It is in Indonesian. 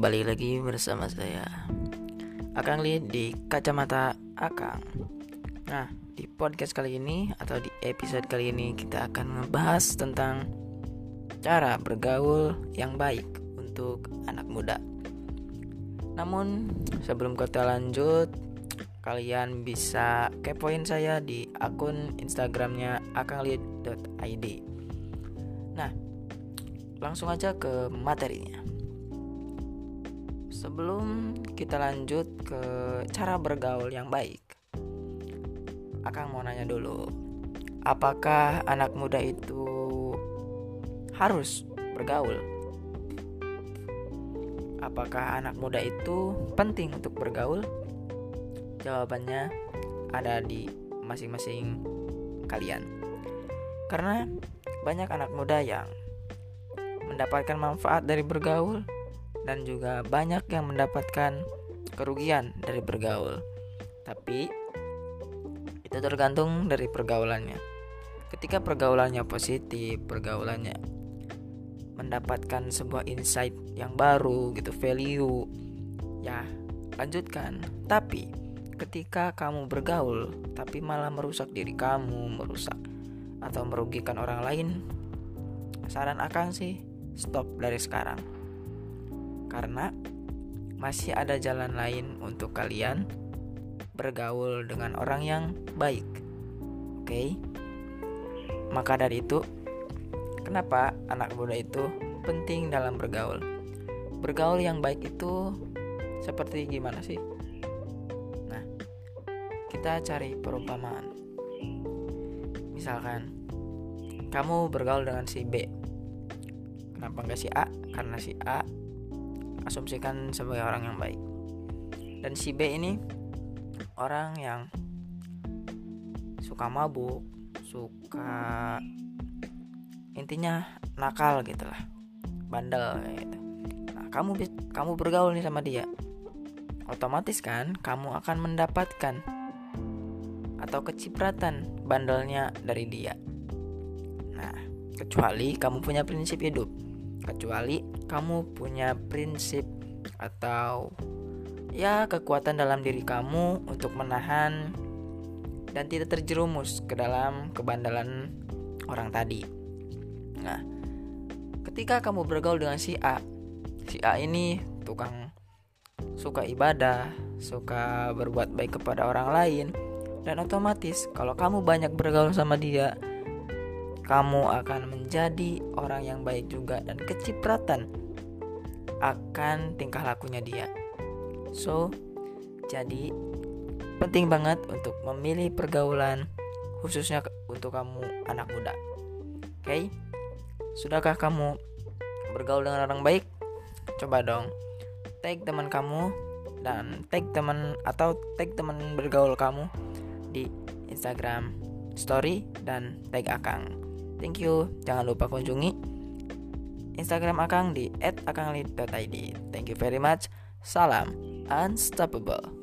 kembali lagi bersama saya Akang Li di Kacamata Akang. Nah, di podcast kali ini atau di episode kali ini kita akan membahas tentang cara bergaul yang baik untuk anak muda. Namun, sebelum kita lanjut Kalian bisa kepoin saya di akun Instagramnya akangli.id Nah, langsung aja ke materinya Sebelum kita lanjut ke cara bergaul yang baik, Akang mau nanya dulu, apakah anak muda itu harus bergaul? Apakah anak muda itu penting untuk bergaul? Jawabannya ada di masing-masing kalian. Karena banyak anak muda yang mendapatkan manfaat dari bergaul dan juga banyak yang mendapatkan kerugian dari bergaul. Tapi itu tergantung dari pergaulannya. Ketika pergaulannya positif, pergaulannya mendapatkan sebuah insight yang baru gitu, value, ya lanjutkan. Tapi ketika kamu bergaul tapi malah merusak diri kamu, merusak atau merugikan orang lain, saran Akang sih stop dari sekarang karena masih ada jalan lain untuk kalian bergaul dengan orang yang baik. Oke. Maka dari itu, kenapa anak muda itu penting dalam bergaul? Bergaul yang baik itu seperti gimana sih? Nah, kita cari perumpamaan. Misalkan kamu bergaul dengan si B. Kenapa nggak si A? Karena si A asumsikan sebagai orang yang baik. Dan si B ini orang yang suka mabuk, suka intinya nakal gitu lah. Bandel gitu. Nah, kamu kamu bergaul nih sama dia. Otomatis kan kamu akan mendapatkan atau kecipratan bandelnya dari dia. Nah, kecuali kamu punya prinsip hidup kecuali kamu punya prinsip atau ya kekuatan dalam diri kamu untuk menahan dan tidak terjerumus ke dalam kebandalan orang tadi. Nah, ketika kamu bergaul dengan si A, si A ini tukang suka ibadah, suka berbuat baik kepada orang lain, dan otomatis kalau kamu banyak bergaul sama dia, kamu akan menjadi orang yang baik juga dan kecipratan akan tingkah lakunya dia. So, jadi penting banget untuk memilih pergaulan khususnya untuk kamu anak muda. Oke? Okay? Sudahkah kamu bergaul dengan orang baik? Coba dong tag teman kamu dan tag teman atau tag teman bergaul kamu di Instagram story dan tag Akang. Thank you. Jangan lupa kunjungi Instagram Akang di @akanglit.id. Thank you very much. Salam unstoppable.